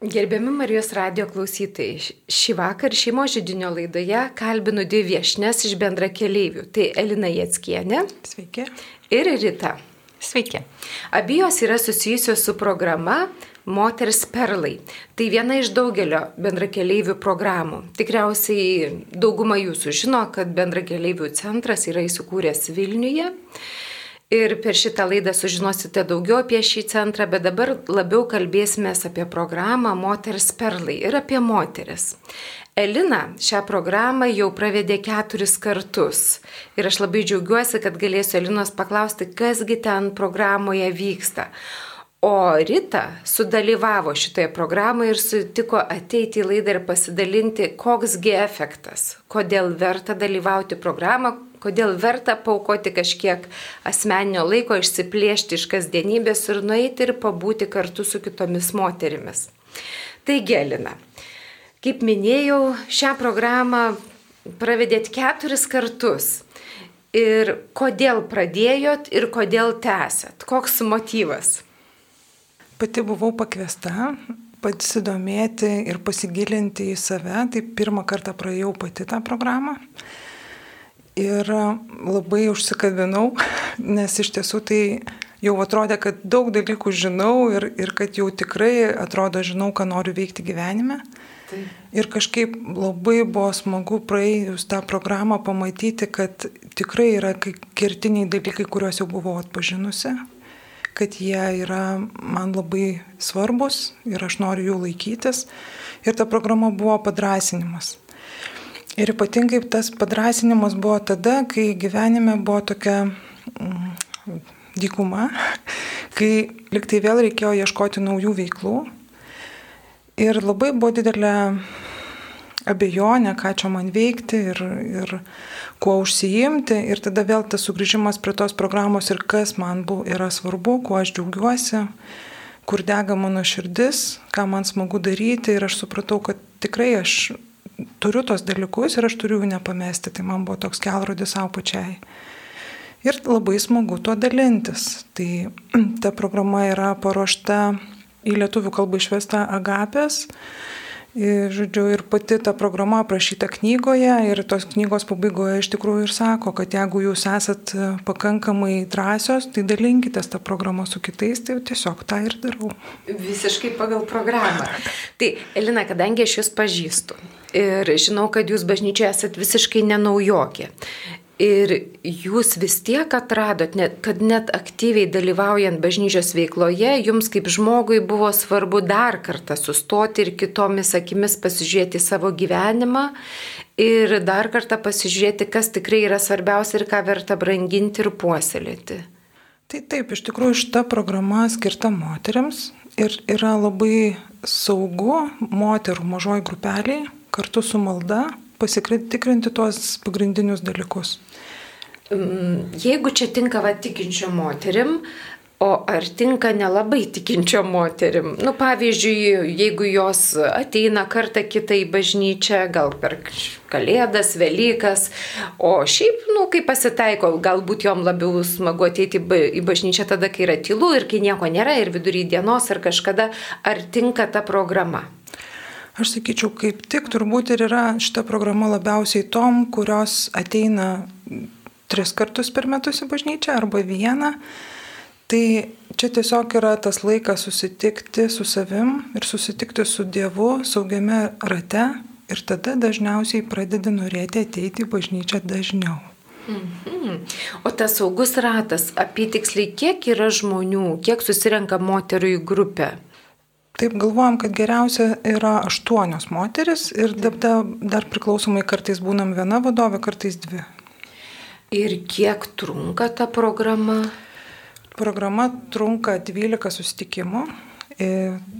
Gerbiami Marijos radio klausytojai, šį vakar šeimo žydinio laidoje kalbinu dvi viešnės iš bendra keleivių. Tai Elina Jetskienė. Sveiki. Ir Rita. Sveiki. Abijos yra susijusios su programa Moters perlai. Tai viena iš daugelio bendrakeleivių programų. Tikriausiai dauguma jūsų žino, kad bendrakeleivių centras yra įsikūręs Vilniuje. Ir per šitą laidą sužinosite daugiau apie šį centrą, bet dabar labiau kalbėsime apie programą Moters perlai ir apie moteris. Elina šią programą jau pravedė keturis kartus. Ir aš labai džiaugiuosi, kad galėsiu Elinos paklausti, kasgi ten programoje vyksta. O Rita sudalyvavo šitoje programoje ir sutiko ateiti į laidą ir pasidalinti, koksgi efektas, kodėl verta dalyvauti programą, kodėl verta paukoti kažkiek asmeninio laiko, išsiplėšti iš kasdienybės ir nueiti ir pabūti kartu su kitomis moterimis. Tai Gelina, kaip minėjau, šią programą pravedėt keturis kartus. Ir kodėl pradėjot ir kodėl tęsėt? Koks motyvas? Pati buvau pakviesta pasidomėti ir pasigilinti į save. Tai pirmą kartą praėjau pati tą programą. Ir labai užsikabinau, nes iš tiesų tai jau atrodė, kad daug dalykų žinau ir, ir kad jau tikrai atrodo žinau, ką noriu veikti gyvenime. Tai. Ir kažkaip labai buvo smagu praėjus tą programą pamatyti, kad tikrai yra kertiniai dalykai, kuriuos jau buvau atpažinusi, kad jie yra man labai svarbus ir aš noriu jų laikytis. Ir ta programa buvo padrasinimas. Ir ypatingai tas padrasinimas buvo tada, kai gyvenime buvo tokia mm, dykuma, kai liktai vėl reikėjo ieškoti naujų veiklų. Ir labai buvo didelė abejonė, ką čia man veikti ir, ir kuo užsiimti. Ir tada vėl tas sugrįžimas prie tos programos ir kas man buvo, yra svarbu, kuo aš džiaugiuosi, kur dega mano širdis, ką man smagu daryti. Ir aš supratau, kad tikrai aš turiu tos dalykus ir aš turiu jų nepamesti. Tai man buvo toks kelrodis savo pačiai. Ir labai smagu tuo dalintis. Tai ta programa yra paruošta į lietuvių kalbą išvesta Agapės. Žodžiu, ir pati ta programa aprašyta knygoje ir tos knygos pabaigoje iš tikrųjų ir sako, kad jeigu jūs esat pakankamai drąsios, tai dalinkitės tą programą su kitais, tai tiesiog tą ir darau. Visiškai pagal programą. tai, Elina, kadangi aš jūs pažįstu ir žinau, kad jūs bažnyčioje esat visiškai nenaujokė. Ir jūs vis tiek atradot, kad net aktyviai dalyvaujant bažnyčios veikloje, jums kaip žmogui buvo svarbu dar kartą sustoti ir kitomis akimis pasižiūrėti savo gyvenimą ir dar kartą pasižiūrėti, kas tikrai yra svarbiausia ir ką verta branginti ir puoselėti. Tai taip, iš tikrųjų šita programa skirta moteriams ir yra labai saugu moterų mažoji grupeliai kartu su malda pasitikrinti tuos pagrindinius dalykus. Mm, jeigu čia tinka va tikinčio moterim, o ar tinka nelabai tikinčio moterim? Nu, pavyzdžiui, jeigu jos ateina kartą kitą į bažnyčią, gal per Kalėdas, Velykas, o šiaip, nu, kai pasitaiko, galbūt jom labiau smagu ateiti į bažnyčią tada, kai yra tylu ir kai nieko nėra ir vidury dienos ar kažkada, ar tinka ta programa? Aš sakyčiau, kaip tik turbūt ir yra šita programa labiausiai tom, kurios ateina tris kartus per metus į bažnyčią arba vieną. Tai čia tiesiog yra tas laikas susitikti su savim ir susitikti su Dievu saugiame rate ir tada dažniausiai pradedi norėti ateiti į bažnyčią dažniau. Mhm. O tas saugus ratas, apytiksliai kiek yra žmonių, kiek susirenka moterų į grupę? Taip galvojam, kad geriausia yra aštuonios moteris ir dar, dar priklausomai kartais būnam viena vadovė, kartais dvi. Ir kiek trunka ta programa? Programa trunka 12 susitikimų. E,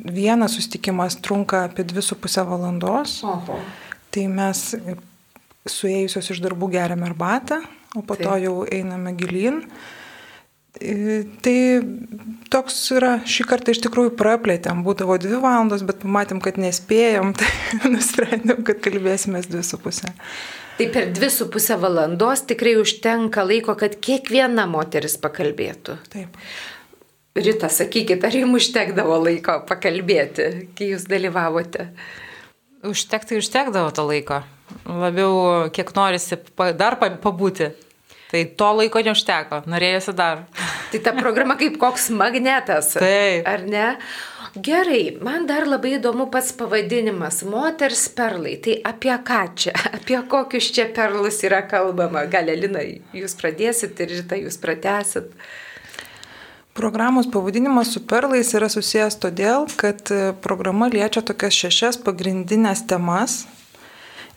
vienas susitikimas trunka apie 2,5 valandos. Oho. Tai mes suėjusios iš darbų geriame arbatą, o po Taip. to jau einame gilin. E, tai toks yra, šį kartą iš tikrųjų praplėtėm, būdavo dvi valandos, bet pamatėm, kad nespėjom, tai nusprendėm, kad kalbėsime dvi su pusė. Tai per dvi su pusę valandos tikrai užtenka laiko, kad kiekviena moteris pakalbėtų. Taip. Rita, sakykit, ar jums užtekdavo laiko pakalbėti, kai jūs dalyvavote? Užtektai užtekdavo to laiko. Labiau, kiek norisi dar pabūti. Tai to laiko neužteko, norėjusi dar. Tai ta programa kaip koks magnetas. Taip. Ar ne? Gerai, man dar labai įdomu pats pavadinimas - moters perlai. Tai apie ką čia, apie kokius čia perlus yra kalbama? Gal Elina, jūs pradėsit ir rytą jūs pratesit. Programos pavadinimas su perlais yra susijęs todėl, kad e, programa liečia tokias šešias pagrindinės temas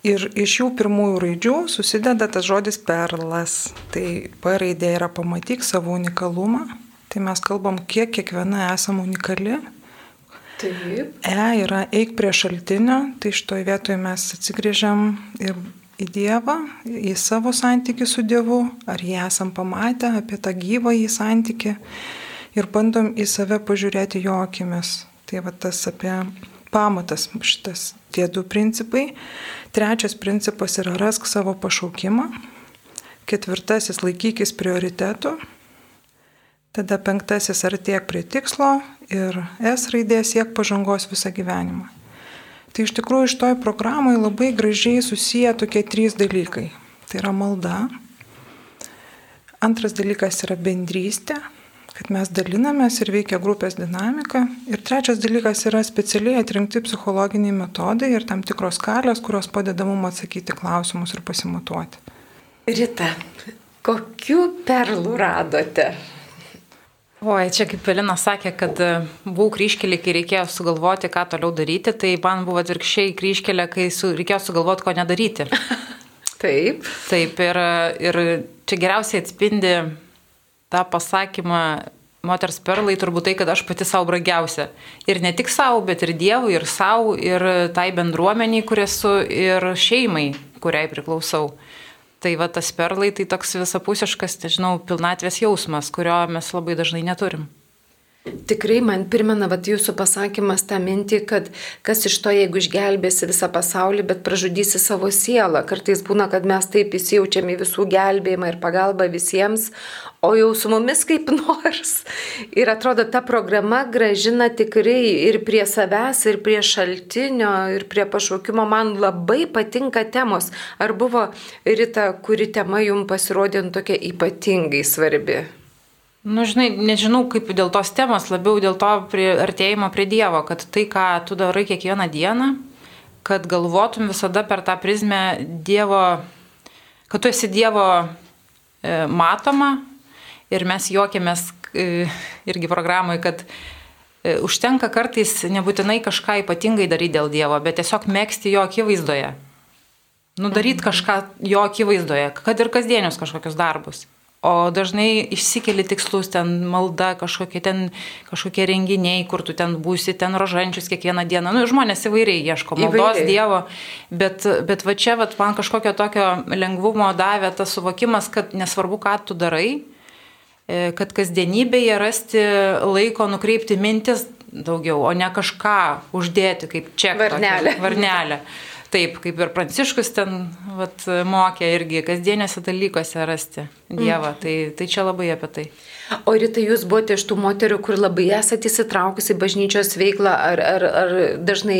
ir iš jų pirmųjų raidžių susideda tas žodis perlas. Tai P raidė yra pamatyk savo unikalumą. Tai mes kalbam, kiek kiekviena esame unikali. Taip. E yra eik prie šaltinio, tai šitoje vietoje mes atsigrėžiam ir į Dievą, į savo santykių su Dievu, ar jį esam pamatę apie tą gyvą į santykių ir bandom į save pažiūrėti jo akimis. Tai va tas apie pamatas šitas tie du principai. Trečias principas yra rask savo pašaukimą. Ketvirtasis laikykis prioritetų. Tada penktasis artėk prie tikslo ir S raidė siek pažangos visą gyvenimą. Tai iš tikrųjų iš toj programai labai gražiai susiję tokie trys dalykai. Tai yra malda. Antras dalykas yra bendrystė kad mes dalinamės ir veikia grupės dinamika. Ir trečias dalykas yra specialiai atrinkti psichologiniai metodai ir tam tikros skalės, kurios padeda mums atsakyti klausimus ir pasimatuoti. Rita, kokiu perlų radote? Oi, čia kaip Pelina sakė, kad e, buvau kryškelė, kai reikėjo sugalvoti, ką toliau daryti, tai man buvo atvirkščiai kryškelė, kai su, reikėjo sugalvoti, ko nedaryti. Taip. Taip, ir, ir čia geriausiai atspindi tą pasakymą moters perlai turbūt tai, kad aš pati savo brangiausia. Ir ne tik savo, bet ir Dievui, ir savo, ir tai bendruomeniai, kur esu, ir šeimai, kuriai priklausau. Tai va tas perlai tai toks visapusiškas, nežinau, pilnatvės jausmas, kurio mes labai dažnai neturim. Tikrai man primena vat, jūsų pasakymas tą mintį, kad kas iš to, jeigu išgelbėsi visą pasaulį, bet pražudysi savo sielą. Kartais būna, kad mes taip įsijaučiam į visų gelbėjimą ir pagalbą visiems, o jau su mumis kaip nors. Ir atrodo, ta programa gražina tikrai ir prie savęs, ir prie šaltinio, ir prie pašaukimo. Man labai patinka temos. Ar buvo Rita, kuri tema jums pasirodė tokia ypatingai svarbi? Nu, žinai, nežinau kaip dėl tos temos, labiau dėl to prie, artėjimo prie Dievo, kad tai, ką tu darai kiekvieną dieną, kad galvotum visada per tą prizmę Dievo, kad tu esi Dievo e, matoma ir mes juokiamės e, irgi programai, kad e, užtenka kartais nebūtinai kažką ypatingai daryti dėl Dievo, bet tiesiog mėgsti jo akivaizdoje. Nudaryti mhm. kažką jo akivaizdoje, kad ir kasdienius kažkokius darbus. O dažnai išsikeli tikslus, ten malda, kažkokie ten kažkokie renginiai, kur tu ten būsi, ten rožančius kiekvieną dieną. Nu, žmonės įvairiai ieško maldos įvairiai. Dievo, bet, bet va čia va, man kažkokio tokio lengvumo davė tas suvokimas, kad nesvarbu, ką tu darai, e, kad kasdienybėje rasti laiko nukreipti mintis daugiau, o ne kažką uždėti kaip čia. Varnelė. Tokia, varnelė. Taip, kaip ir Pranciškus ten vat, mokė irgi kasdieniuose dalykuose rasti Dievą. Mm. Tai, tai čia labai apie tai. O ryte jūs buvote iš tų moterių, kur labai esate įsitraukusi į bažnyčios veiklą, ar, ar, ar dažnai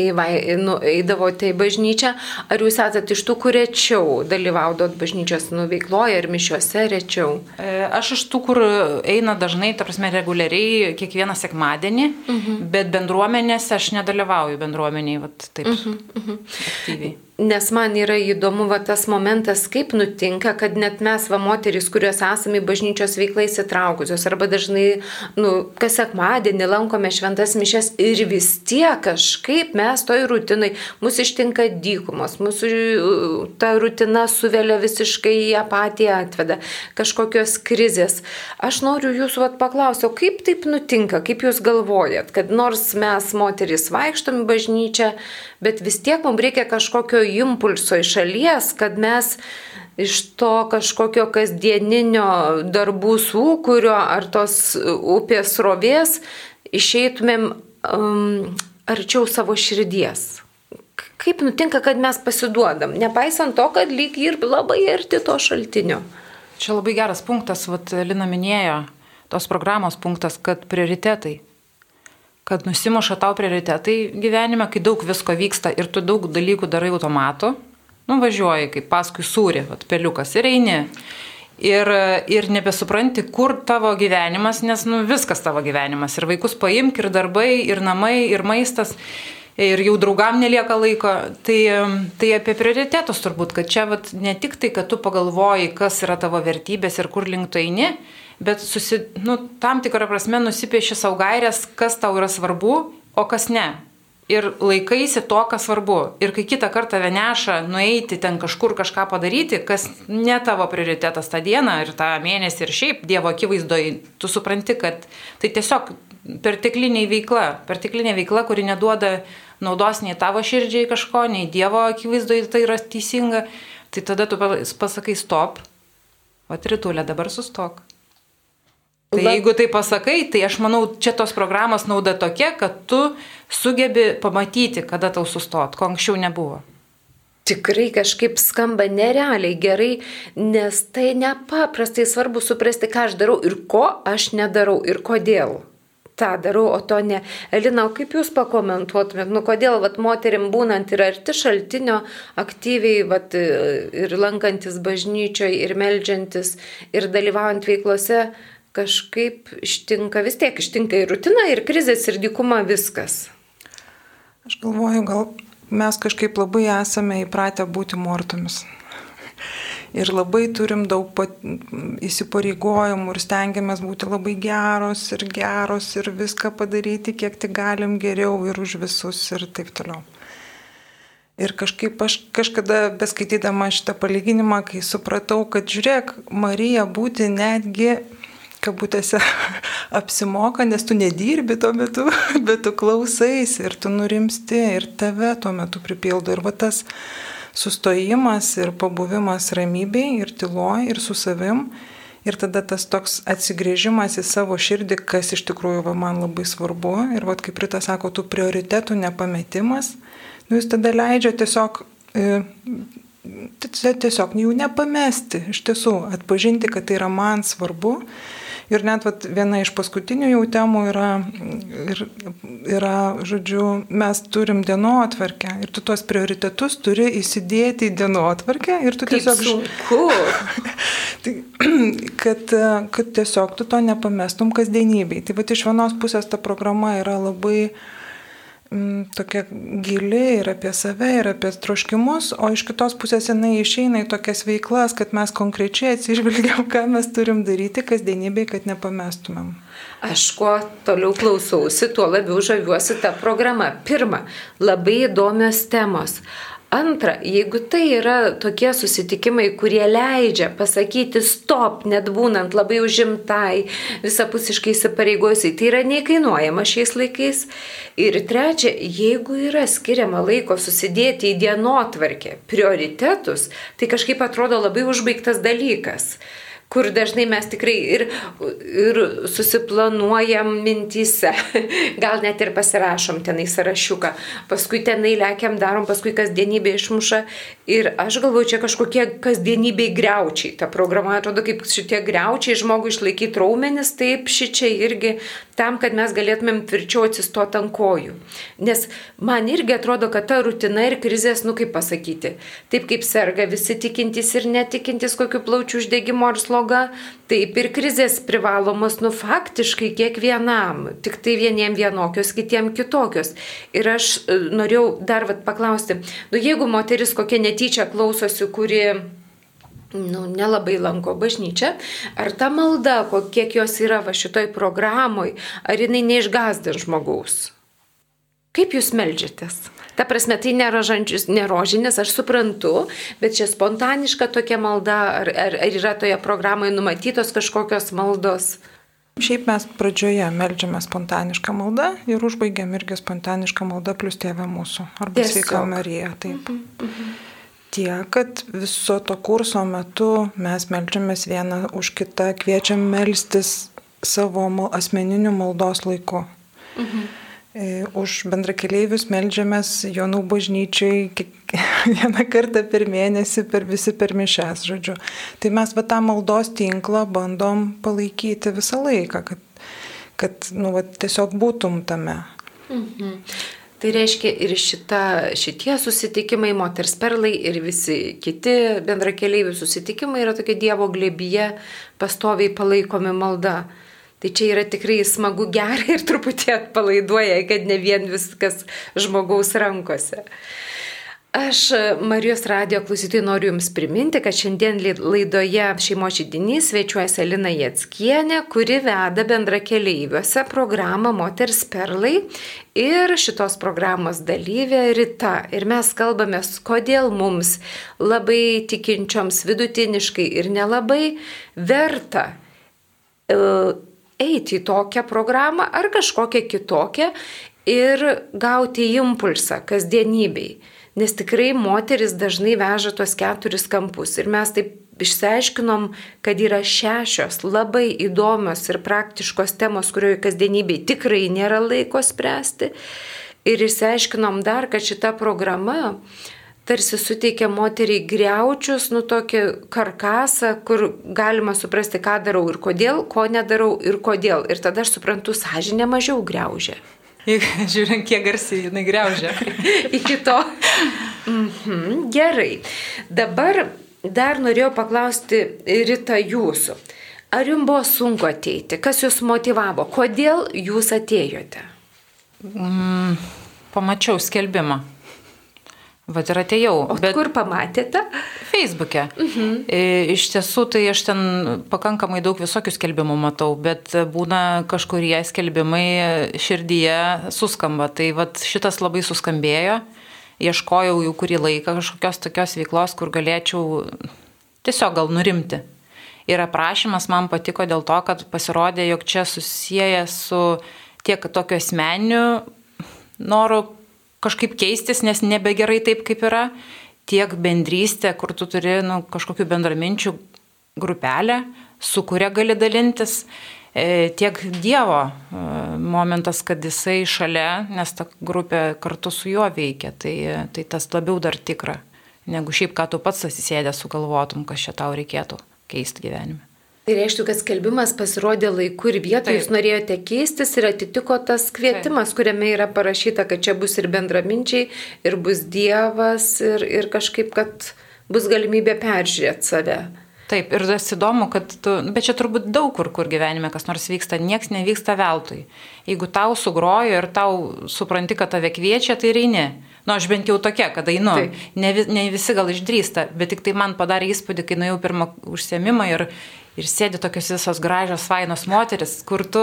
nu, eidavote į bažnyčią, ar jūs esate iš tų, kur rečiau dalyvaudot bažnyčios nu, veikloje ir mišiuose rečiau? E, aš iš tų, kur eina dažnai, ta prasme, reguliariai kiekvieną sekmadienį, mhm. bet bendruomenėse aš nedalyvauju bendruomeniai, vat, taip, uh -huh. aktyviai. Nes man yra įdomu va, tas momentas, kaip nutinka, kad net mes, va, moteris, kurios esame į bažnyčios veiklą įsitraukusios, arba dažnai, nu, kas sekmadienį lankome šventas mišes ir vis tiek kažkaip mes toj rutinai, mūsų ištinka dykumos, mūsų ta rutina suvelia visiškai į apatiją atveda, kažkokios krizės. Aš noriu jūsų vat, paklausti, o kaip taip nutinka, kaip jūs galvojat, kad nors mes, moteris, vaikštom į bažnyčią, bet vis tiek mums reikia kažkokio impulso iš šalies, kad mes iš to kažkokio kasdieninio darbų sūkurio ar tos upės rovės išeitumėm um, arčiau savo širdies. Kaip nutinka, kad mes pasiduodam, nepaisant to, kad lyg ir labai arti to šaltinio. Čia labai geras punktas, vat Lina minėjo, tos programos punktas, kad prioritetai. Kad nusimuša tau prioritetai gyvenime, kai daug visko vyksta ir tu daug dalykų darai automatu, nuvažiuoji kaip paskui sūri, peliukas ir eini. Ir, ir nebesupranti, kur tavo gyvenimas, nes nu, viskas tavo gyvenimas. Ir vaikus paimk, ir darbai, ir namai, ir maistas ir jau draugam nelieka laiko. Tai, tai apie prioritetus turbūt, kad čia vat, ne tik tai, kad tu pagalvoji, kas yra tavo vertybės ir kur link tu eini, bet susi, nu, tam tikrą prasme nusipieši savo gairias, kas tau yra svarbu, o kas ne. Ir laikaisi to, kas svarbu. Ir kai kitą kartą veneša nueiti ten kažkur kažką padaryti, kas ne tavo prioritetas tą dieną ir tą mėnesį ir šiaip Dievo akivaizdoje, tu supranti, kad tai tiesiog pertekliniai veikla, perteklinė veikla, kuri neduoda naudos nei tavo širdžiai kažko, nei Dievo akivaizdoje tai yra teisinga, tai tada tu pasakai stop, o tritulė dabar sustok. Tai jeigu tai pasakai, tai aš manau, čia tos programos nauda tokia, kad tu sugebi pamatyti, kada tau sustot, ko anksčiau nebuvo. Tikrai kažkaip skamba nerealiai gerai, nes tai nepaprastai svarbu suprasti, ką aš darau ir ko aš nedarau ir kodėl tą darau, o to ne. Elina, o kaip jūs pakomentuotumėt, nu kodėl vat, moterim būnant ir arti šaltinio aktyviai vat, ir lankantis bažnyčioje, ir melžiantis, ir dalyvaujant veiklose, kažkaip ištinka, vis tiek ištinka ir rutina, ir krizės, ir dykuma viskas. Aš galvoju, gal mes kažkaip labai esame įpratę būti mortomis ir labai turim daug pat, įsipareigojimų ir stengiamės būti labai geros ir geros ir viską padaryti, kiek tik galim geriau ir už visus ir taip toliau. Ir kažkaip aš kažkada beskaitydama šitą palyginimą, kai supratau, kad žiūrėk, Marija būti netgi kabutėse apsimoka, nes tu nedirbi tuo metu, bet tu klausais ir tu nurimsti ir tave tuo metu pripildo. Ir va tas sustojimas ir pabuvimas ramybėj ir tyloj ir su savim. Ir tada tas toks atsigrėžimas į savo širdį, kas iš tikrųjų va, man labai svarbu. Ir vad kaip Rita sako, tų prioritetų nepametimas, nu jis tada leidžia tiesiog, e, tiesiog jų nepamesti, iš tiesų atpažinti, kad tai yra man svarbu Ir net vat, viena iš paskutinių jau temų yra, yra, žodžiu, mes turim dienotvarkę ir tu tuos prioritetus turi įsidėti į dienotvarkę ir tu Kaip tiesiog... Sunku. tai, kad, kad tiesiog tu to nepamestum kasdienybei. Tai va iš vienos pusės ta programa yra labai mm, tokia gili ir apie save, ir apie troškimus, o iš kitos pusės jinai išeina į tokias veiklas, kad mes konkrečiai atsižvelgiam, ką mes turim daryti kasdienybėje, kad nepamestumėm. Aš kuo toliau klausausi, tuo labiau žaviuosi tą programą. Pirma, labai įdomios temos. Antra, jeigu tai yra tokie susitikimai, kurie leidžia pasakyti stop, net būnant labai užimtai, visapusiškai įsipareigojusiai, tai yra neįkainuojama šiais laikais. Ir trečia, jeigu yra skiriama laiko susidėti į dienotvarkę prioritetus, tai kažkaip atrodo labai užbaigtas dalykas kur dažnai mes tikrai ir, ir susiplanuojam mintyse, gal net ir pasirašom tenai sąrašiuką, paskui tenai lekiam, darom, paskui kasdienybė išmuša ir aš galvoju, čia kažkokie kasdienybei greučiai. Ta programa atrodo kaip šitie greučiai žmogui išlaikyti raumenis, taip šičia irgi tam, kad mes galėtumėm tvirčiau atsistoti ant kojų. Nes man irgi atrodo, kad ta rutina ir krizės, nu kaip pasakyti, taip kaip serga visi tikintys ir netikintis kokiu plaučių uždegimu ar sloga, taip ir krizės privalomos, nu faktiškai kiekvienam, tik tai vieniem vienokios, kitiem kitokios. Ir aš e, norėjau dar vat, paklausti, nu jeigu moteris kokia netyčia klausosi, kuri nu, nelabai lanko bažnyčią, ar ta malda, kiek jos yra va šitoj programoj, ar jinai neišgazdin žmogaus? Kaip jūs melžiatės? Ta prasme, tai nerožinis, aš suprantu, bet čia spontaniška tokia malda, ar, ar, ar yra toje programoje numatytos kažkokios maldos? Šiaip mes pradžioje melžiame spontanišką maldą ir užbaigiam irgi spontanišką maldą plus tėvę mūsų. Arba sveika Marija. Taip. Uh -huh, uh -huh tie, kad viso to kurso metu mes melžiamės vieną už kitą, kviečiam melstis savo asmeniniu maldos laiku. Mhm. E, už bendrakeleivius melžiamės Jonų bažnyčiai vieną kartą per mėnesį, per visi per mišes, žodžiu. Tai mes va tą maldos tinklą bandom palaikyti visą laiką, kad, kad nu, va, tiesiog būtum tame. Mhm. Tai reiškia ir šita, šitie susitikimai, moters perlai ir visi kiti bendrakeleivių susitikimai yra tokia Dievo glėbyje pastoviai palaikomi malda. Tai čia yra tikrai smagu gerai ir truputį atpalaiduoja, kad ne vien viskas žmogaus rankose. Aš Marijos radio klausytojai noriu Jums priminti, kad šiandien laidoje šeimo žydinys svečiuosi Alina Jatskienė, kuri veda bendra keleiviuose programą Moters Perlai ir šitos programos dalyvė Rita. Ir mes kalbame, kodėl mums labai tikinčioms vidutiniškai ir nelabai verta uh, eiti į tokią programą ar kažkokią kitokią ir gauti impulsą kasdienybei. Nes tikrai moteris dažnai veža tuos keturis kampus. Ir mes taip išsiaiškinom, kad yra šešios labai įdomios ir praktiškos temos, kurioje kasdienybei tikrai nėra laiko spręsti. Ir išsiaiškinom dar, kad šita programa tarsi suteikia moteriai greučius, nu tokį karkasą, kur galima suprasti, ką darau ir kodėl, ko nedarau ir kodėl. Ir tada aš suprantu, sąžinė mažiau greužia. Žiūrint, kiek garsiai jinai greužia. Iki to. Mhm, gerai. Dabar dar norėjau paklausti Rita jūsų. Ar jums buvo sunku ateiti? Kas jūs motivavo? Kodėl jūs atėjote? Mm, pamačiau skelbimą. Vat ir atėjau. O bet kur pamatėte? Facebook'e. Mhm. E, iš tiesų, tai aš ten pakankamai daug visokių skelbimų matau, bet būna kažkurie skelbimai širdyje suskamba. Tai vat šitas labai suskambėjo. Ieškojau jau kurį laiką kažkokios tokios veiklos, kur galėčiau tiesiog gal nurimti. Ir aprašymas man patiko dėl to, kad pasirodė, jog čia susiję su tiek tokiu asmeniu noru kažkaip keistis, nes nebegerai taip, kaip yra, tiek bendrystė, kur tu turi nu, kažkokių bendraminčių grupelę, su kuria gali dalintis, e, tiek Dievo e, momentas, kad jisai šalia, nes ta grupė kartu su juo veikia, tai, tai tas labiau dar tikra, negu šiaip, ką tu pats atsisėdęs sugalvotum, kas čia tau reikėtų keisti gyvenime. Tai reiškia, kad skelbimas pasirodė laiku ir vietoje, jūs norėjote keistis ir atitiko tas kvietimas, Taip. kuriame yra parašyta, kad čia bus ir bendraminčiai, ir bus Dievas, ir, ir kažkaip, kad bus galimybė peržiūrėti save. Taip, ir tas įdomu, kad tu, bet čia turbūt daug kur, kur gyvenime kas nors vyksta, nieks nevyksta veltui. Jeigu tau sugrojo ir tau supranti, kad tave kviečia, tai reini. Na, nu, aš bent jau tokia, kada einu. Ne, ne visi gal išdrįsta, bet tik tai man padarė įspūdį, kai nuėjau pirmą užsiemimą ir, ir sėdi tokios visos gražios, fainos moteris, kur tu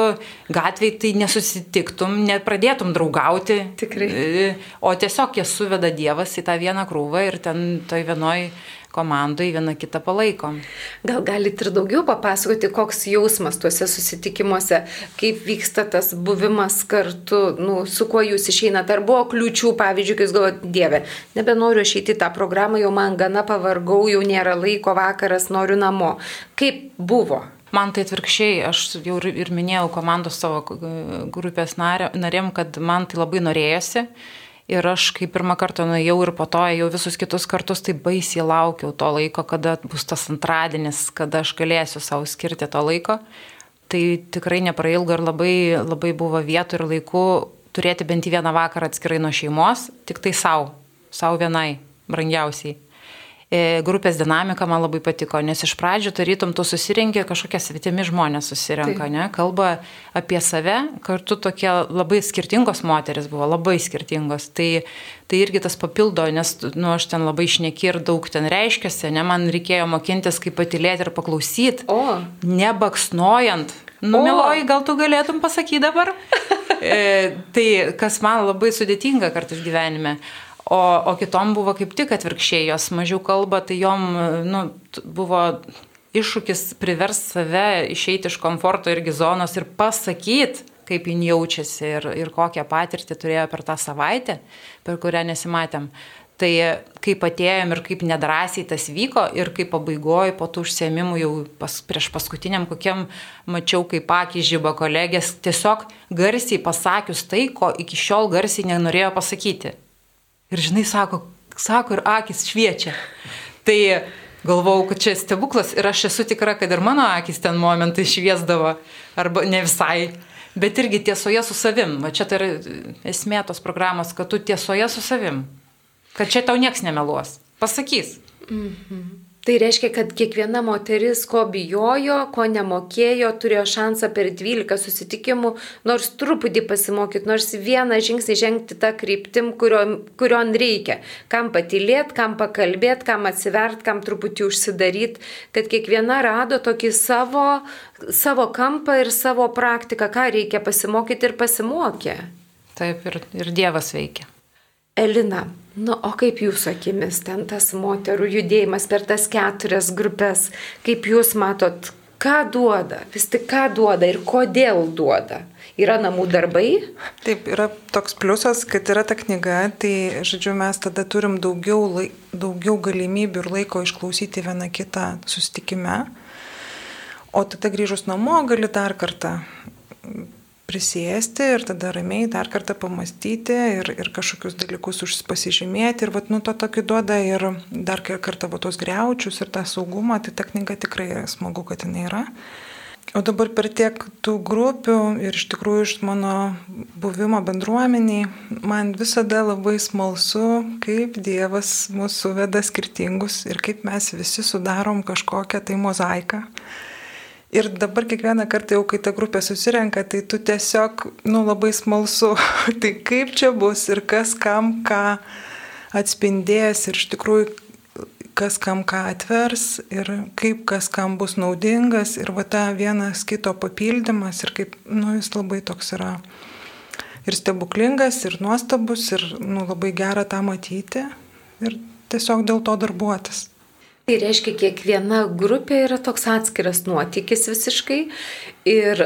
gatvėje tai nesusitiktum, nepradėtum draugauti. Tikrai. E, o tiesiog jie suveda Dievas į tą vieną krūvą ir ten toj vienoj komandai viena kitą palaikom. Gal galite ir daugiau papasakoti, koks jausmas tuose susitikimuose, kaip vyksta tas buvimas kartu, nu, su kuo jūs išeinate, ar buvo kliūčių, pavyzdžiui, kai jūs galvojate, Dieve, nebenoriu aš įti tą programą, jau man gana pavargau, jau nėra laiko, vakaras noriu namo. Kaip buvo? Man tai atvirkščiai, aš jau ir minėjau komandos savo grupės narėm, kad man tai labai norėjosi Ir aš, kai pirmą kartą nuėjau ir po to jau visus kitus kartus, tai baisiai laukiau to laiko, kada bus tas antradienis, kada aš galėsiu savo skirti to laiko. Tai tikrai neprailgo ir labai, labai buvo vietų ir laikų turėti bent vieną vakarą atskirai nuo šeimos, tik tai savo, savo vienai, brangiausiai. E, grupės dinamika man labai patiko, nes iš pradžių tarytum tu susirinkė kažkokie svetimi žmonės susirenka, tai. ne, kalba apie save, kartu tokie labai skirtingos moteris buvo, labai skirtingos. Tai, tai irgi tas papildo, nes nu, aš ten labai išneki ir daug ten reiškiasi, ne, man reikėjo mokintis, kaip patilėti ir paklausyti, nebaksnojant. Nu, miloji, gal tu galėtum pasakyti dabar? e, tai kas man labai sudėtinga kartais gyvenime. O, o kitom buvo kaip tik atvirkščiai, jos mažiau kalba, tai jom nu, buvo iššūkis privers save išeiti iš komforto irgi zonos ir pasakyti, kaip jin jaučiasi ir, ir kokią patirtį turėjo per tą savaitę, per kurią nesimatėm. Tai kaip atėjom ir kaip nedrasiai tas vyko ir kaip pabaigoju po tų užsiemimų jau pas, prieš paskutiniam kokiam mačiau, kaip akį žyba kolegės, tiesiog garsiai pasakius tai, ko iki šiol garsiai nenorėjo pasakyti. Ir žinai, sako, sako ir akis šviečia. Tai galvau, kad čia stebuklas ir aš esu tikra, kad ir mano akis ten momentai šviesdavo, arba ne visai. Bet irgi tiesoje su savim. Va čia tai yra esmė tos programos, kad tu tiesoje su savim. Kad čia tau nieks nemeluos. Pasakys. Mhm. Tai reiškia, kad kiekviena moteris, ko bijojo, ko nemokėjo, turėjo šansą per 12 susitikimų, nors truputį pasimokyti, nors vieną žingsnį žengti tą kryptim, kurion, kurion reikia. Kam patylėti, kam pakalbėti, kam atsivert, kam truputį užsidaryti, kad kiekviena rado tokį savo, savo kampą ir savo praktiką, ką reikia pasimokyti ir pasimokė. Taip, ir, ir Dievas veikia. Elina, nu, o kaip jūsų akimis ten tas moterų judėjimas per tas keturias grupės, kaip jūs matot, ką duoda, vis tik ką duoda ir kodėl duoda? Yra namų darbai? Taip, yra toks pliusas, kad yra ta knyga, tai, žodžiu, mes tada turim daugiau, laik, daugiau galimybių ir laiko išklausyti vieną kitą susitikime. O tada grįžus namo gali dar kartą prisėsti ir tada ramiai dar kartą pamastyti ir, ir kažkokius dalykus pasižymėti. Ir vat, nu, to tokį duoda ir dar kartą va, tos greučius ir tą saugumą, tai ta knyga tikrai smagu, kad jinai yra. O dabar per tiek tų grupių ir iš tikrųjų iš mano buvimo bendruomeniai, man visada labai smalsu, kaip Dievas mūsų veda skirtingus ir kaip mes visi sudarom kažkokią tai mozaiką Ir dabar kiekvieną kartą jau, kai ta grupė susirenka, tai tu tiesiog, nu, labai smalsu, tai kaip čia bus ir kas kam ką atspindės ir iš tikrųjų kas kam ką atvers ir kaip kas kam bus naudingas ir va ta vienas kito papildymas ir kaip, nu, jis labai toks yra ir stebuklingas, ir nuostabus, ir nu, labai gera tą matyti ir tiesiog dėl to darbuotis. Tai reiškia, kiekviena grupė yra toks atskiras nuotykis visiškai ir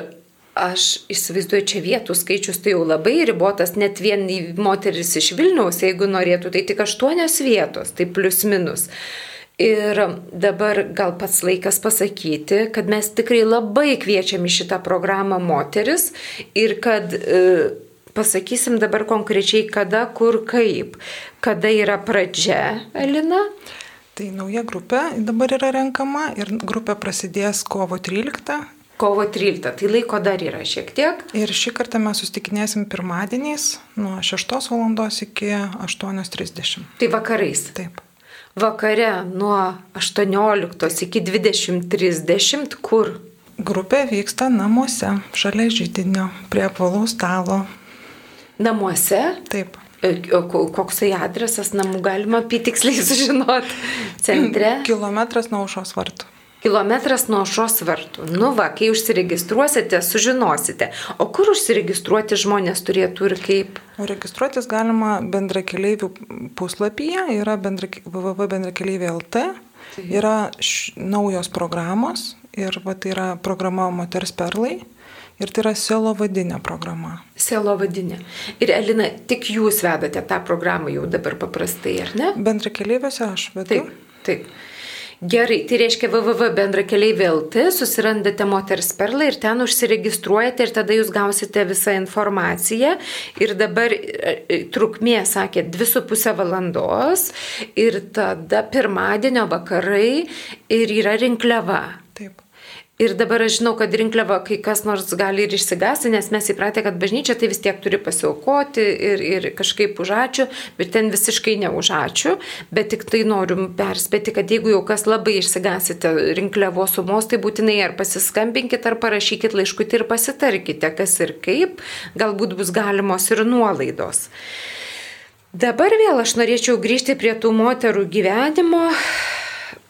aš įsivaizduoju, čia vietų skaičius tai jau labai ribotas, net vien moteris iš Vilniaus, jeigu norėtų, tai tik aštuonios vietos, tai plus minus. Ir dabar gal pats laikas pasakyti, kad mes tikrai labai kviečiam į šitą programą moteris ir kad e, pasakysim dabar konkrečiai kada, kur, kaip. Kada yra pradžia, Elina? Tai nauja grupė dabar yra renkama ir grupė prasidės kovo 13. Kovo 13, tai laiko dar yra šiek tiek. Ir šį kartą mes susitikinėsim pirmadieniais nuo 6 val. iki 8.30. Tai vakarais. Taip. Vakare nuo 18 iki 20.30 kur? Grupė vyksta namuose, šalia žydinio, prie apvalaus stalo. Namuose? Taip. O koksai adresas namų galima apitiksliai sužinoti centre? Kilometras nuo aušos vartų. Kilometras nuo aušos vartų. Nu va, kai užsiregistruosite, sužinosite. O kur užsiregistruoti žmonės turėtų ir kaip? Registruotis galima bendrakeleivių puslapyje, yra bendra, www.bendrakeleiviai.lt, yra š, naujos programos ir va, tai yra programa Moters Perlai. Ir tai yra selo vadinė programa. Selo vadinė. Ir Elina, tik jūs vedate tą programą jau dabar paprastai, ar ne? Bendra keliaiviuose aš vedu. Taip, taip. Gerai, tai reiškia www.bendrakeliai.lt, susirandate moters perlą ir ten užsiregistruojate ir tada jūs gausite visą informaciją. Ir dabar trukmė, sakė, 2,5 valandos ir tada pirmadienio vakarai ir yra rinkliava. Ir dabar aš žinau, kad rinkliava kai kas nors gali ir išsigasti, nes mes įpratę, kad bažnyčia tai vis tiek turi pasiaukoti ir, ir kažkaip už ačiū, bet ten visiškai ne už ačiū. Bet tik tai noriu perspėti, kad jeigu jau kas labai išsigasite rinkliavos sumos, tai būtinai ar pasiskambinkit, ar parašykit laiškutį ir pasitarkite, kas ir kaip, galbūt bus galimos ir nuolaidos. Dabar vėl aš norėčiau grįžti prie tų moterų gyvenimo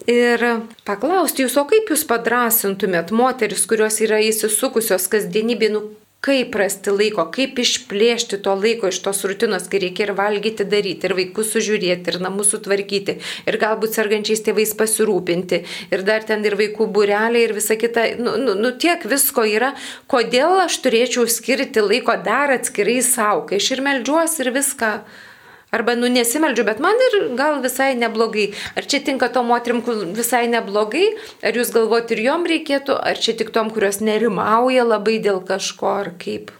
ir paklausti jūs, o kaip jūs padrasintumėt moteris, kurios yra įsisukusios kasdienybė, nu kaip rasti laiko, kaip išplėšti to laiko iš tos rutinos, kai reikia ir valgyti daryti, ir vaikus sužiūrėti, ir namus sutvarkyti, ir galbūt sergančiais tėvais pasirūpinti, ir dar ten ir vaikų bureliai, ir visa kita, nu, nu, nu tiek visko yra, kodėl aš turėčiau skirti laiko dar atskirai savo, kai aš ir melžiuosi ir viską Arba, nu, nesimeldžiu, bet man ir gal visai neblogai. Ar čia tinka to moterim, kur visai neblogai, ar jūs galvojat ir jom reikėtų, ar čia tik tom, kurios nerimauja labai dėl kažko, ar kaip.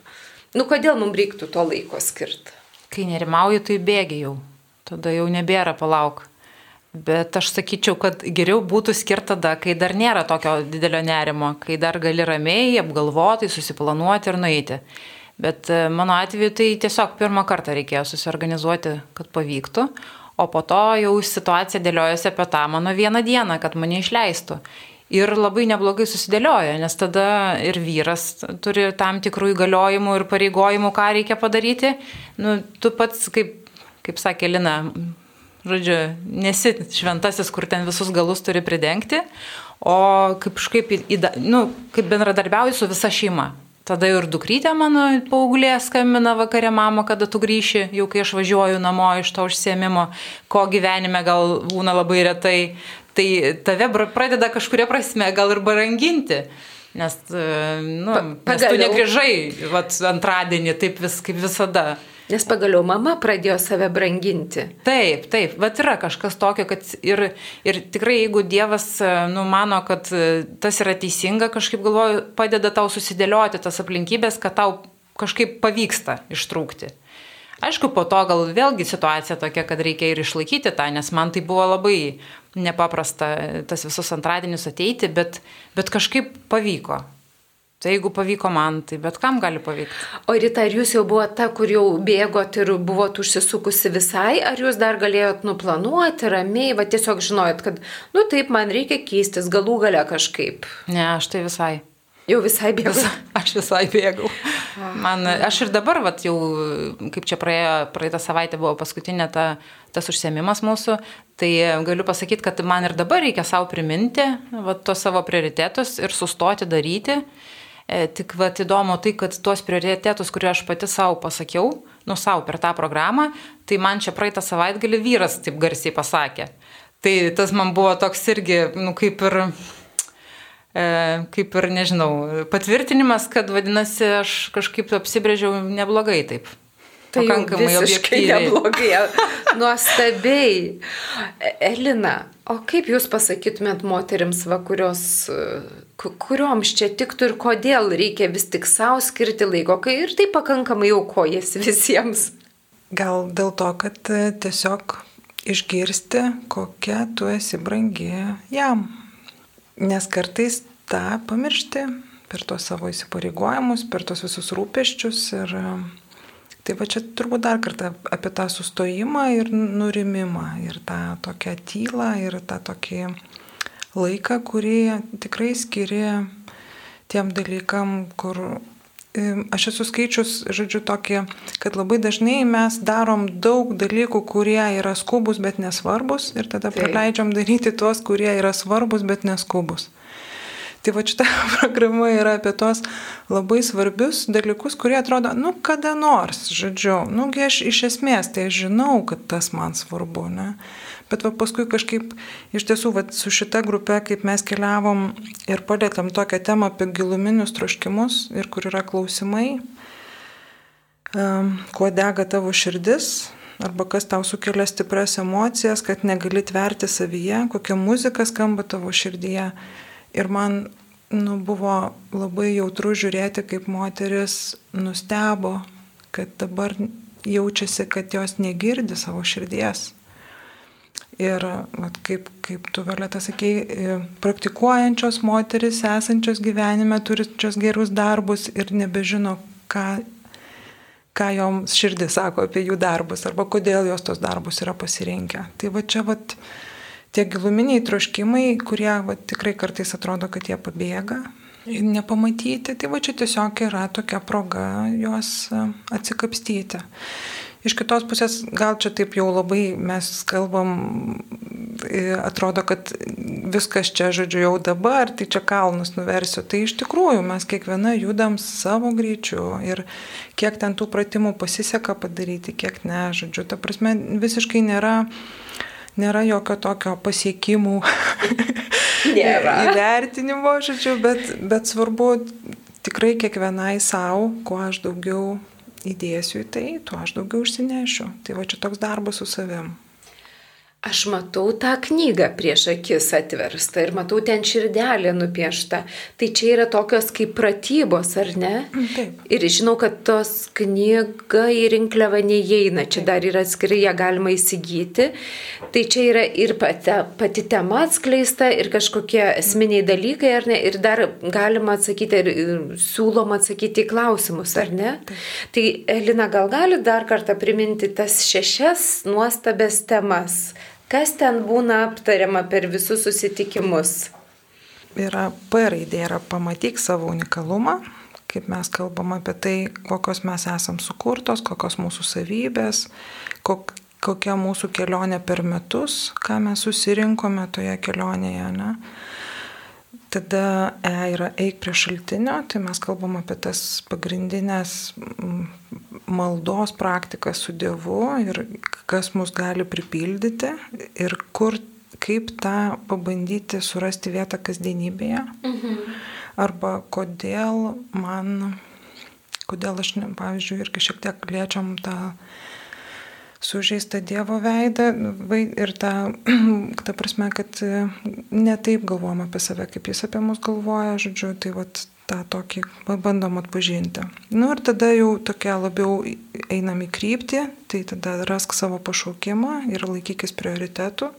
Nu, kodėl mums reiktų to laiko skirti? Kai nerimauju, tai bėgi jau. Tada jau nebėra palauk. Bet aš sakyčiau, kad geriau būtų skirta tada, kai dar nėra tokio didelio nerimo, kai dar gali ramiai, apgalvotai, susiplanuoti ir nueiti. Bet e, mano atveju tai tiesiog pirmą kartą reikėjo susiorganizuoti, kad pavyktų, o po to jau situacija dėliojasi apie tą mano vieną dieną, kad mane išleistų. Ir labai neblogai susidėlioja, nes tada ir vyras turi tam tikrų įgaliojimų ir pareigojimų, ką reikia padaryti. Nu, tu pats, kaip, kaip sakė Lina, žodžiu, nesi šventasis, kur ten visus galus turi pridengti, o kaip, kaip, nu, kaip bendradarbiauji su visa šeima. Tada ir dukrytė mano paauglė skambina vakarė mama, kada tu grįši, jau kai aš važiuoju namo iš to užsiemimo, ko gyvenime gal būna labai retai. Tai tave pradeda kažkuria prasme gal ir baranginti. Nes, e, nu, pa, nes tu negrįžai vat, antradienį taip vis kaip visada. Nes pagaliau mama pradėjo save branginti. Taip, taip, bet yra kažkas tokio, kad ir, ir tikrai jeigu Dievas e, numano, kad e, tas yra teisinga, kažkaip galvoju, padeda tau susidėlioti tas aplinkybės, kad tau kažkaip pavyksta ištrūkti. Aišku, po to gal vėlgi situacija tokia, kad reikia ir išlaikyti tą, nes man tai buvo labai nepaprasta tas visus antradienius ateiti, bet, bet kažkaip pavyko. Tai jeigu pavyko man, tai bet kam gali pavykti. O Rita, ar jūs jau buvote ta, kur jau bėgot ir buvot užsisukusi visai, ar jūs dar galėjot nuplanuoti ramiai, va tiesiog žinojot, kad, nu taip, man reikia keistis galų gale kažkaip? Ne, aš tai visai. Jau visai bėgau. Visa, aš visai bėgau. Man, aš ir dabar, vat, jau, kaip čia praėjo, praeitą savaitę buvo paskutinė ta, tas užsiemimas mūsų, tai galiu pasakyti, kad man ir dabar reikia savo priminti vat, tos savo prioritetus ir sustoti daryti. E, tik vat įdomu tai, kad tuos prioritetus, kuriuos aš pati savo pasakiau, nu savo per tą programą, tai man čia praeitą savaitgalį vyras taip garsiai pasakė. Tai tas man buvo toks irgi, nu kaip ir, e, kaip ir, nežinau, patvirtinimas, kad vadinasi, aš kažkaip apsibrėžiau neblogai taip. Tai pakankamai objektyviai. Neblogai, nuostabiai. E, Elina, o kaip jūs pasakytumėt moteriams, va, kurios kurioms čia tiktų ir kodėl reikia vis tik savo skirti laiko, kai ir tai pakankamai aukojasi visiems. Gal dėl to, kad e, tiesiog išgirsti, kokia tu esi brangi jam. Nes kartais tą pamiršti per tos savo įsipareigojimus, per tos visus rūpeščius. Ir e, tai va čia turbūt dar kartą apie tą sustojimą ir nurimimą, ir tą tokią tylą, ir tą tokį laiką, kurį tikrai skiri tiem dalykam, kur aš esu skaičius, žodžiu, tokį, kad labai dažnai mes darom daug dalykų, kurie yra skubus, bet nesvarbus ir tada Taip. praleidžiam daryti tuos, kurie yra svarbus, bet neskubus. Tai va šita programa yra apie tos labai svarbius dalykus, kurie atrodo, nu kada nors, žodžiu, nugi aš iš esmės tai žinau, kad tas man svarbu, ne? Bet va, paskui kažkaip iš tiesų va, su šita grupe, kaip mes keliavom ir palėtėm tokią temą apie giluminius troškimus ir kur yra klausimai, um, kuo dega tavo širdis, arba kas tau sukelia stipras emocijas, kad negali tverti savyje, kokia muzika skamba tavo širdyje. Ir man nu, buvo labai jautru žiūrėti, kaip moteris nustebo, kad dabar jaučiasi, kad jos negirdi savo širdies. Ir vat, kaip, kaip tu Violeta sakei, e, praktikuojančios moteris, esančios gyvenime, turinčios gerus darbus ir nebežino, ką, ką joms širdis sako apie jų darbus arba kodėl jos tos darbus yra pasirinkę. Tai va čia vat, tie giluminiai troškimai, kurie va, tikrai kartais atrodo, kad jie pabėga, nepamatyti, tai va čia tiesiog yra tokia proga juos e, atsikapstyti. Iš kitos pusės, gal čia taip jau labai mes kalbam, e, atrodo, kad viskas čia, žodžiu, jau dabar, tai čia kalnus nuversiu. Tai iš tikrųjų mes kiekviena judam savo greičiu ir kiek ten tų pratimų pasiseka padaryti, kiek ne, žodžiu. Ta prasme, visiškai nėra, nėra jokio tokio pasiekimų įvertinimo, žodžiu, bet, bet svarbu tikrai kiekvienai savo, kuo aš daugiau įdėsiu į tai, tuo aš daugiau užsinešiu. Tai va čia toks darbas su savim. Aš matau tą knygą prieš akis atverstą ir matau ten širdelė nupiešta. Tai čia yra tokios kaip pratybos, ar ne? Taip. Ir žinau, kad tos knyga į rinkliavą neįeina, čia dar yra atskirai ją galima įsigyti. Tai čia yra ir pati, pati tema atskleista, ir kažkokie esminiai dalykai, ar ne? Ir dar galima atsakyti, ir siūloma atsakyti į klausimus, ar ne? Taip. Tai Elina, gal gali dar kartą priminti tas šešias nuostabės temas? Kas ten būna aptariama per visus susitikimus? Yra P raidė, yra pamatyk savo unikalumą, kaip mes kalbam apie tai, kokios mes esam sukurtos, kokios mūsų savybės, kok, kokia mūsų kelionė per metus, ką mes susirinkome toje kelionėje. Ne? Tada E yra eik prie šaltinio, tai mes kalbam apie tas pagrindinės maldos praktiką su Dievu ir kas mus gali pripildyti ir kur, kaip tą pabandyti surasti vietą kasdienybėje. Mhm. Arba kodėl man, kodėl aš, pavyzdžiui, irgi šiek tiek liečiam tą sužeistą Dievo veidą ir tą, ta prasme, kad ne taip galvojam apie save, kaip jis apie mus galvoja, žodžiu, tai vat tą tokį bandom atpažinti. Nu ir tada jau tokia labiau einam į kryptį, tai tada rask savo pašaukimą ir laikykis prioritetų.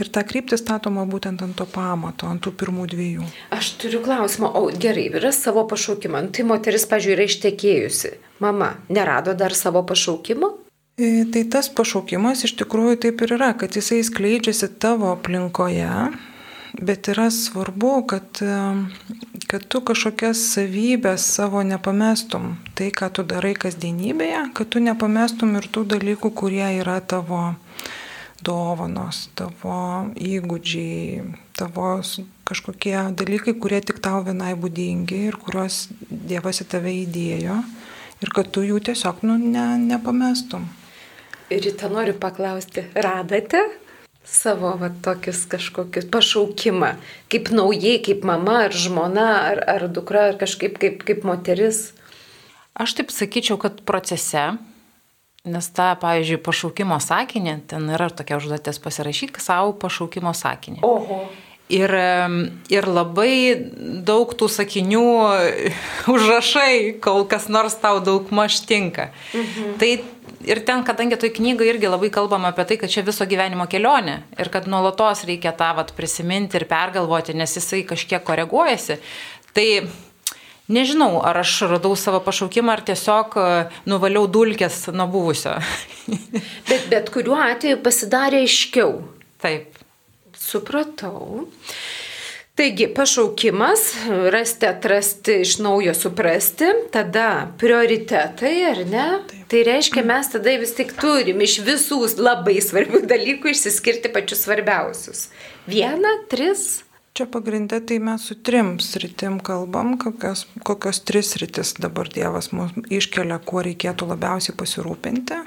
Ir ta kryptis statoma būtent ant to pamato, ant tų pirmų dviejų. Aš turiu klausimą, o gerai, yra savo pašaukimą. Nu, tai moteris, pažiūrėjau, yra ištekėjusi. Mama, nerado dar savo pašaukimo? E, tai tas pašaukimas iš tikrųjų taip ir yra, kad jisai skleidžiasi tavo aplinkoje, bet yra svarbu, kad, kad tu kažkokias savybės savo nepamestum. Tai, ką tu darai kasdienybėje, kad tu nepamestum ir tų dalykų, kurie yra tavo dovanos, tavo įgūdžiai, tavo kažkokie dalykai, kurie tik tau vienai būdingi ir kuriuos Dievas į tave įdėjo ir kad tu jų tiesiog nu, ne, nepamestum. Tą noriu paklausti, radate savo va, tokius kažkokius pašaukimą, kaip naujai, kaip mama ar žmona ar, ar dukra ar kažkaip kaip, kaip moteris? Aš taip sakyčiau, kad procese, nes tą, pavyzdžiui, pašaukimo sakinį, ten yra tokia užduotis pasirašyti savo pašaukimo sakinį. Oho. Ir, ir labai daug tų sakinių užrašai, kol kas nors tau daug maž tinka. Mhm. Tai ir ten, kadangi toj knygoje irgi labai kalbama apie tai, kad čia viso gyvenimo kelionė ir kad nuolatos reikia tą vat, prisiminti ir pergalvoti, nes jisai kažkiek koreguojasi. Tai nežinau, ar aš radau savo pašaukimą, ar tiesiog e, nuvaliau dulkės nuo buvusio. bet bet kuriuo atveju pasidarė aiškiau. Taip. Supratau. Taigi, pašaukimas, rasti, atrasti, iš naujo suprasti, tada prioritetai, ar ne? Taip. Tai reiškia, mes tada vis tik turim iš visų labai svarbių dalykų išsiskirti pačius svarbiausius. Vieną, tris. Čia pagrindę tai mes su trim sritim kalbam, kokios, kokios tris sritis dabar Dievas mums iškelia, kuo reikėtų labiausiai pasirūpinti.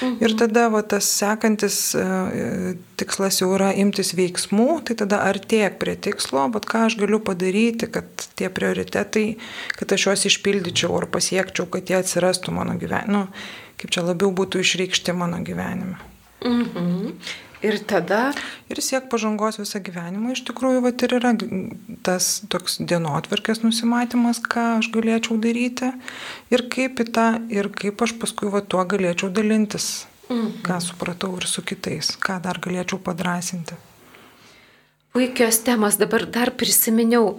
Mhm. Ir tada va, tas sekantis e, tikslas jau yra imtis veiksmų, tai tada artėk prie tikslo, bet ką aš galiu padaryti, kad tie prioritetai, kad aš juos išpildyčiau ar pasiekčiau, kad jie atsirastų mano gyvenime, nu, kaip čia labiau būtų išreikšti mano gyvenime. Mhm. Ir tada. Ir siek pažangos visą gyvenimą. Iš tikrųjų, va ir yra tas toks dienotvarkės nusimatymas, ką aš galėčiau daryti ir kaip į tą, ir kaip aš paskui va tuo galėčiau dalintis, mm. ką supratau ir su kitais, ką dar galėčiau padrasinti. Puikios temas dabar dar prisiminiau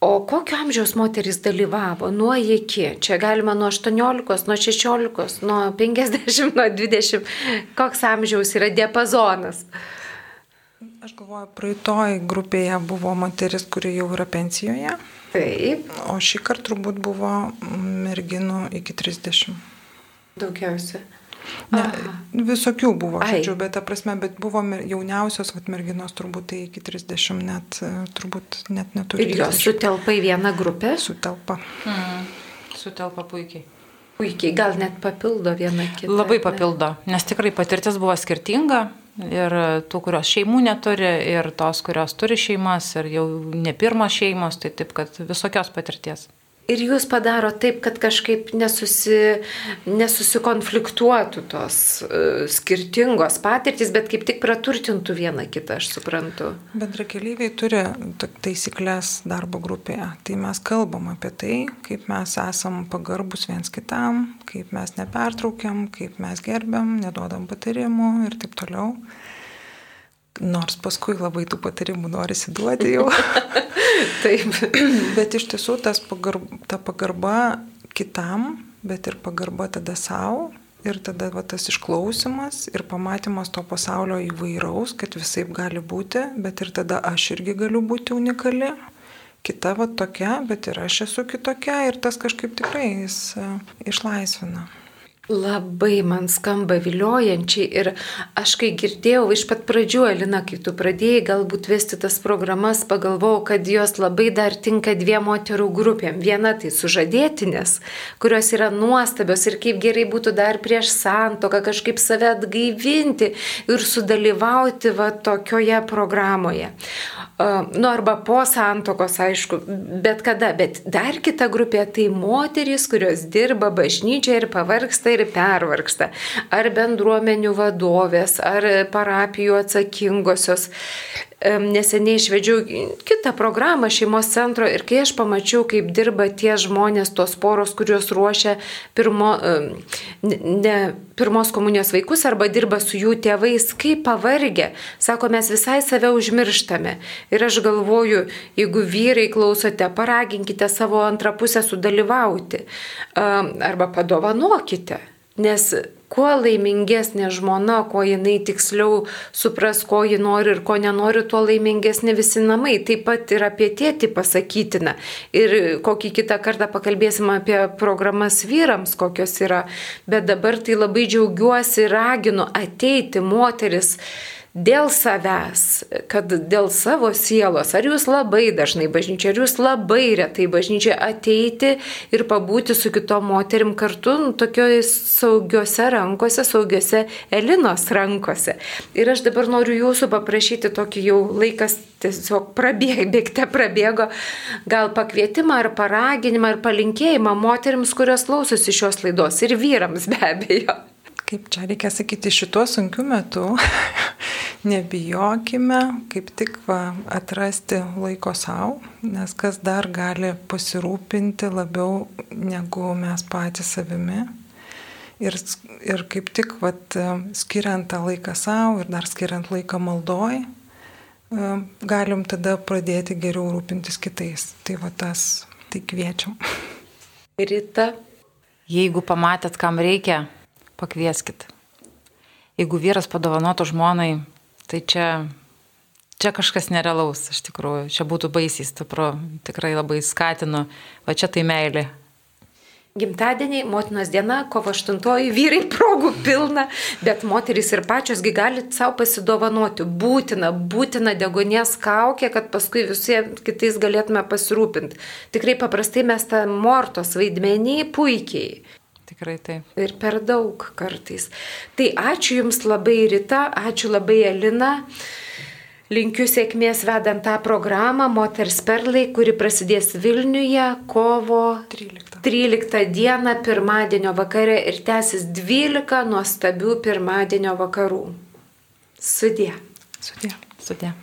O kokio amžiaus moteris dalyvavo nuo iki? Čia galima nuo 18, nuo 16, nuo 50, nuo 20. Koks amžiaus yra diapazonas? Aš galvoju, praeitoj grupėje buvo moteris, kuri jau yra pensijoje. Taip. O šį kartą turbūt buvo merginų iki 30. Daugiausia. Ne, visokių buvo, žodžiu, bet ta prasme, bet buvo jauniausios vat, merginos turbūt tai iki 30 net, e, turbūt net neturi. Ir jos sutelpa į vieną grupę? Sutelpa. Mm. Sutelpa puikiai. Puikiai, gal net papildo vieną kitą. Labai papildo, nes tikrai patirtis buvo skirtinga. Ir tų, kurios šeimų neturi, ir tos, kurios turi šeimas, ir jau ne pirmos šeimos, tai taip, kad visokios patirties. Ir jūs padaro taip, kad kažkaip nesusi, nesusikonfliktuotų tos uh, skirtingos patirtys, bet kaip tik praturtintų vieną kitą, aš suprantu. Bendrakeleiviai turi taisyklės darbo grupėje. Tai mes kalbam apie tai, kaip mes esam pagarbus viens kitam, kaip mes nepertraukiam, kaip mes gerbiam, neduodam patarimų ir taip toliau. Nors paskui labai tų patarimų norisi duoti jau. Taip. bet iš tiesų tas pagarba, ta pagarba kitam, bet ir pagarba tada savo. Ir tada va, tas išklausimas ir pamatymas to pasaulio įvairaus, kad visai gali būti, bet ir tada aš irgi galiu būti unikali, kita va tokia, bet ir aš esu kitokia ir tas kažkaip tikrai jis uh, išlaisvina. Labai man skamba viliojančiai ir aš kai girdėjau iš pat pradžių, Elina, kai tu pradėjai galbūt vesti tas programas, pagalvojau, kad jos labai dar tinka dviem moterų grupėm. Viena tai sužadėtinės, kurios yra nuostabios ir kaip gerai būtų dar prieš santoką kažkaip save atgaivinti ir sudalyvauti va tokioje programoje. Nu, arba po santokos, aišku, bet kada. Bet dar kita grupė tai moterys, kurios dirba bažnyčioje ir pavargsta ir pervargsta. Ar bendruomenių vadovės, ar parapijų atsakingosios neseniai išvedžiau kitą programą šeimos centro ir kai aš pamačiau, kaip dirba tie žmonės, tos poros, kuriuos ruošia pirmo, ne, pirmos komunijos vaikus arba dirba su jų tėvais, kaip pavargę, sako, mes visai save užmirštame. Ir aš galvoju, jeigu vyrai klausote, paraginkite savo antrą pusę sudalyvauti arba padovanokite. Nes kuo laimingesnė žmona, kuo jinai tiksliau supras, ko ji nori ir ko nenori, tuo laimingesnė visi namai. Taip pat ir apie tėtį pasakytina. Ir kokį kitą kartą pakalbėsim apie programas vyrams, kokios yra. Bet dabar tai labai džiaugiuosi ir raginu ateiti moteris dėl savęs, kad dėl savo sielos, ar jūs labai dažnai bažnyčia, ar jūs labai retai bažnyčia ateiti ir pabūti su kitom moterim kartu, nu, tokioj saugiose rankose, saugiose Elinos rankose. Ir aš dabar noriu jūsų paprašyti tokį jau laikas tiesiog prabėgte prabėgo, gal pakvietimą ar paraginimą ar palinkėjimą moteriams, kurios klausosi šios laidos ir vyrams be abejo. Kaip čia reikia sakyti, šituo sunkiu metu nebijokime kaip tik va, atrasti laiko savo, nes kas dar gali pasirūpinti labiau negu mes patys savimi. Ir, ir kaip tik vat, skiriant tą laiką savo ir dar skiriant laiką maldoj, galim tada pradėti geriau rūpintis kitais. Tai va tas, tai kviečiam. Rita. Jeigu pamatėt, kam reikia, pakvieskit. Jeigu vyras padovanotų žmonai, tai čia, čia kažkas nerealaus, iš tikrųjų. Čia būtų baisiai stipru, tikrai labai skatinu. Va čia tai meilė. Gimtadieniai, motinos diena, kovo 8, vyrai progų pilna, bet moterys ir pačiosgi gali savo pasidovanoti. Būtina, būtina degonės kaukė, kad paskui visi kitais galėtume pasirūpinti. Tikrai paprastai mes tą mortos vaidmenį puikiai Tikrai taip. Ir per daug kartais. Tai ačiū Jums labai Rita, ačiū labai Elina. Linkiu sėkmės vedant tą programą Moters Perlai, kuri prasidės Vilniuje kovo 13, 13 dieną pirmadienio vakare ir tęsis 12 nuostabių pirmadienio vakarų. Sudė. Sudė. Sudė.